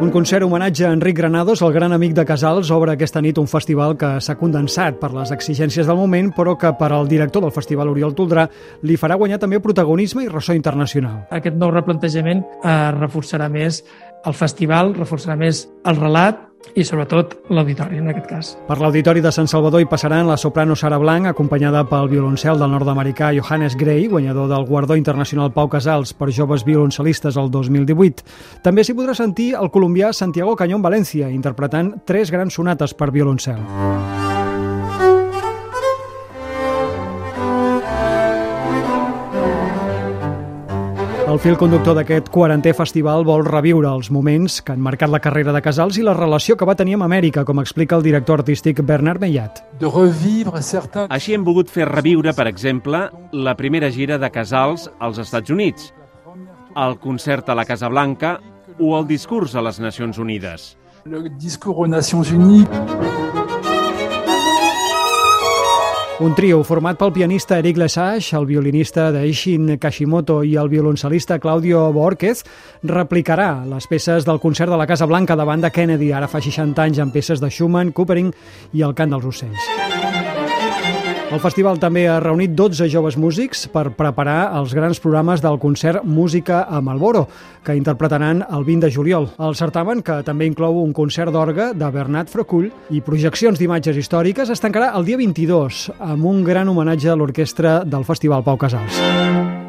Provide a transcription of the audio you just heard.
Un concert homenatge a Enric Granados, el gran amic de Casals, obre aquesta nit un festival que s'ha condensat per les exigències del moment, però que per al director del festival, Oriol Toldrà, li farà guanyar també protagonisme i ressò internacional. Aquest nou replantejament eh, reforçarà més el festival, reforçarà més el relat i sobretot l'auditori en aquest cas. Per l'auditori de Sant Salvador hi passaran la soprano Sara Blanc, acompanyada pel violoncel del nord-americà Johannes Gray, guanyador del Guardó Internacional Pau Casals per joves violoncelistes el 2018. També s'hi podrà sentir el colombià Santiago Cañón València, interpretant tres grans sonates per violoncel. El fil conductor d'aquest 40è festival vol reviure els moments que han marcat la carrera de Casals i la relació que va tenir amb Amèrica, com explica el director artístic Bernard Meillat. De revivre certains... Així hem volgut fer reviure, per exemple, la primera gira de Casals als Estats Units, el concert a la Casa Blanca o el discurs a les Nacions Unides. Le discours aux Nations Unies. Un trio format pel pianista Eric Lesage, el violinista d'Eishin Kashimoto i el violoncel·lista Claudio Borquez replicarà les peces del concert de la Casa Blanca davant de Kennedy, ara fa 60 anys, amb peces de Schumann, Coopering i el cant dels ocells. El festival també ha reunit 12 joves músics per preparar els grans programes del concert Música a Malboro, que interpretaran el 20 de juliol. El certamen, que també inclou un concert d'orgue de Bernat Frocull i projeccions d'imatges històriques, es tancarà el dia 22 amb un gran homenatge a l'orquestra del Festival Pau Casals.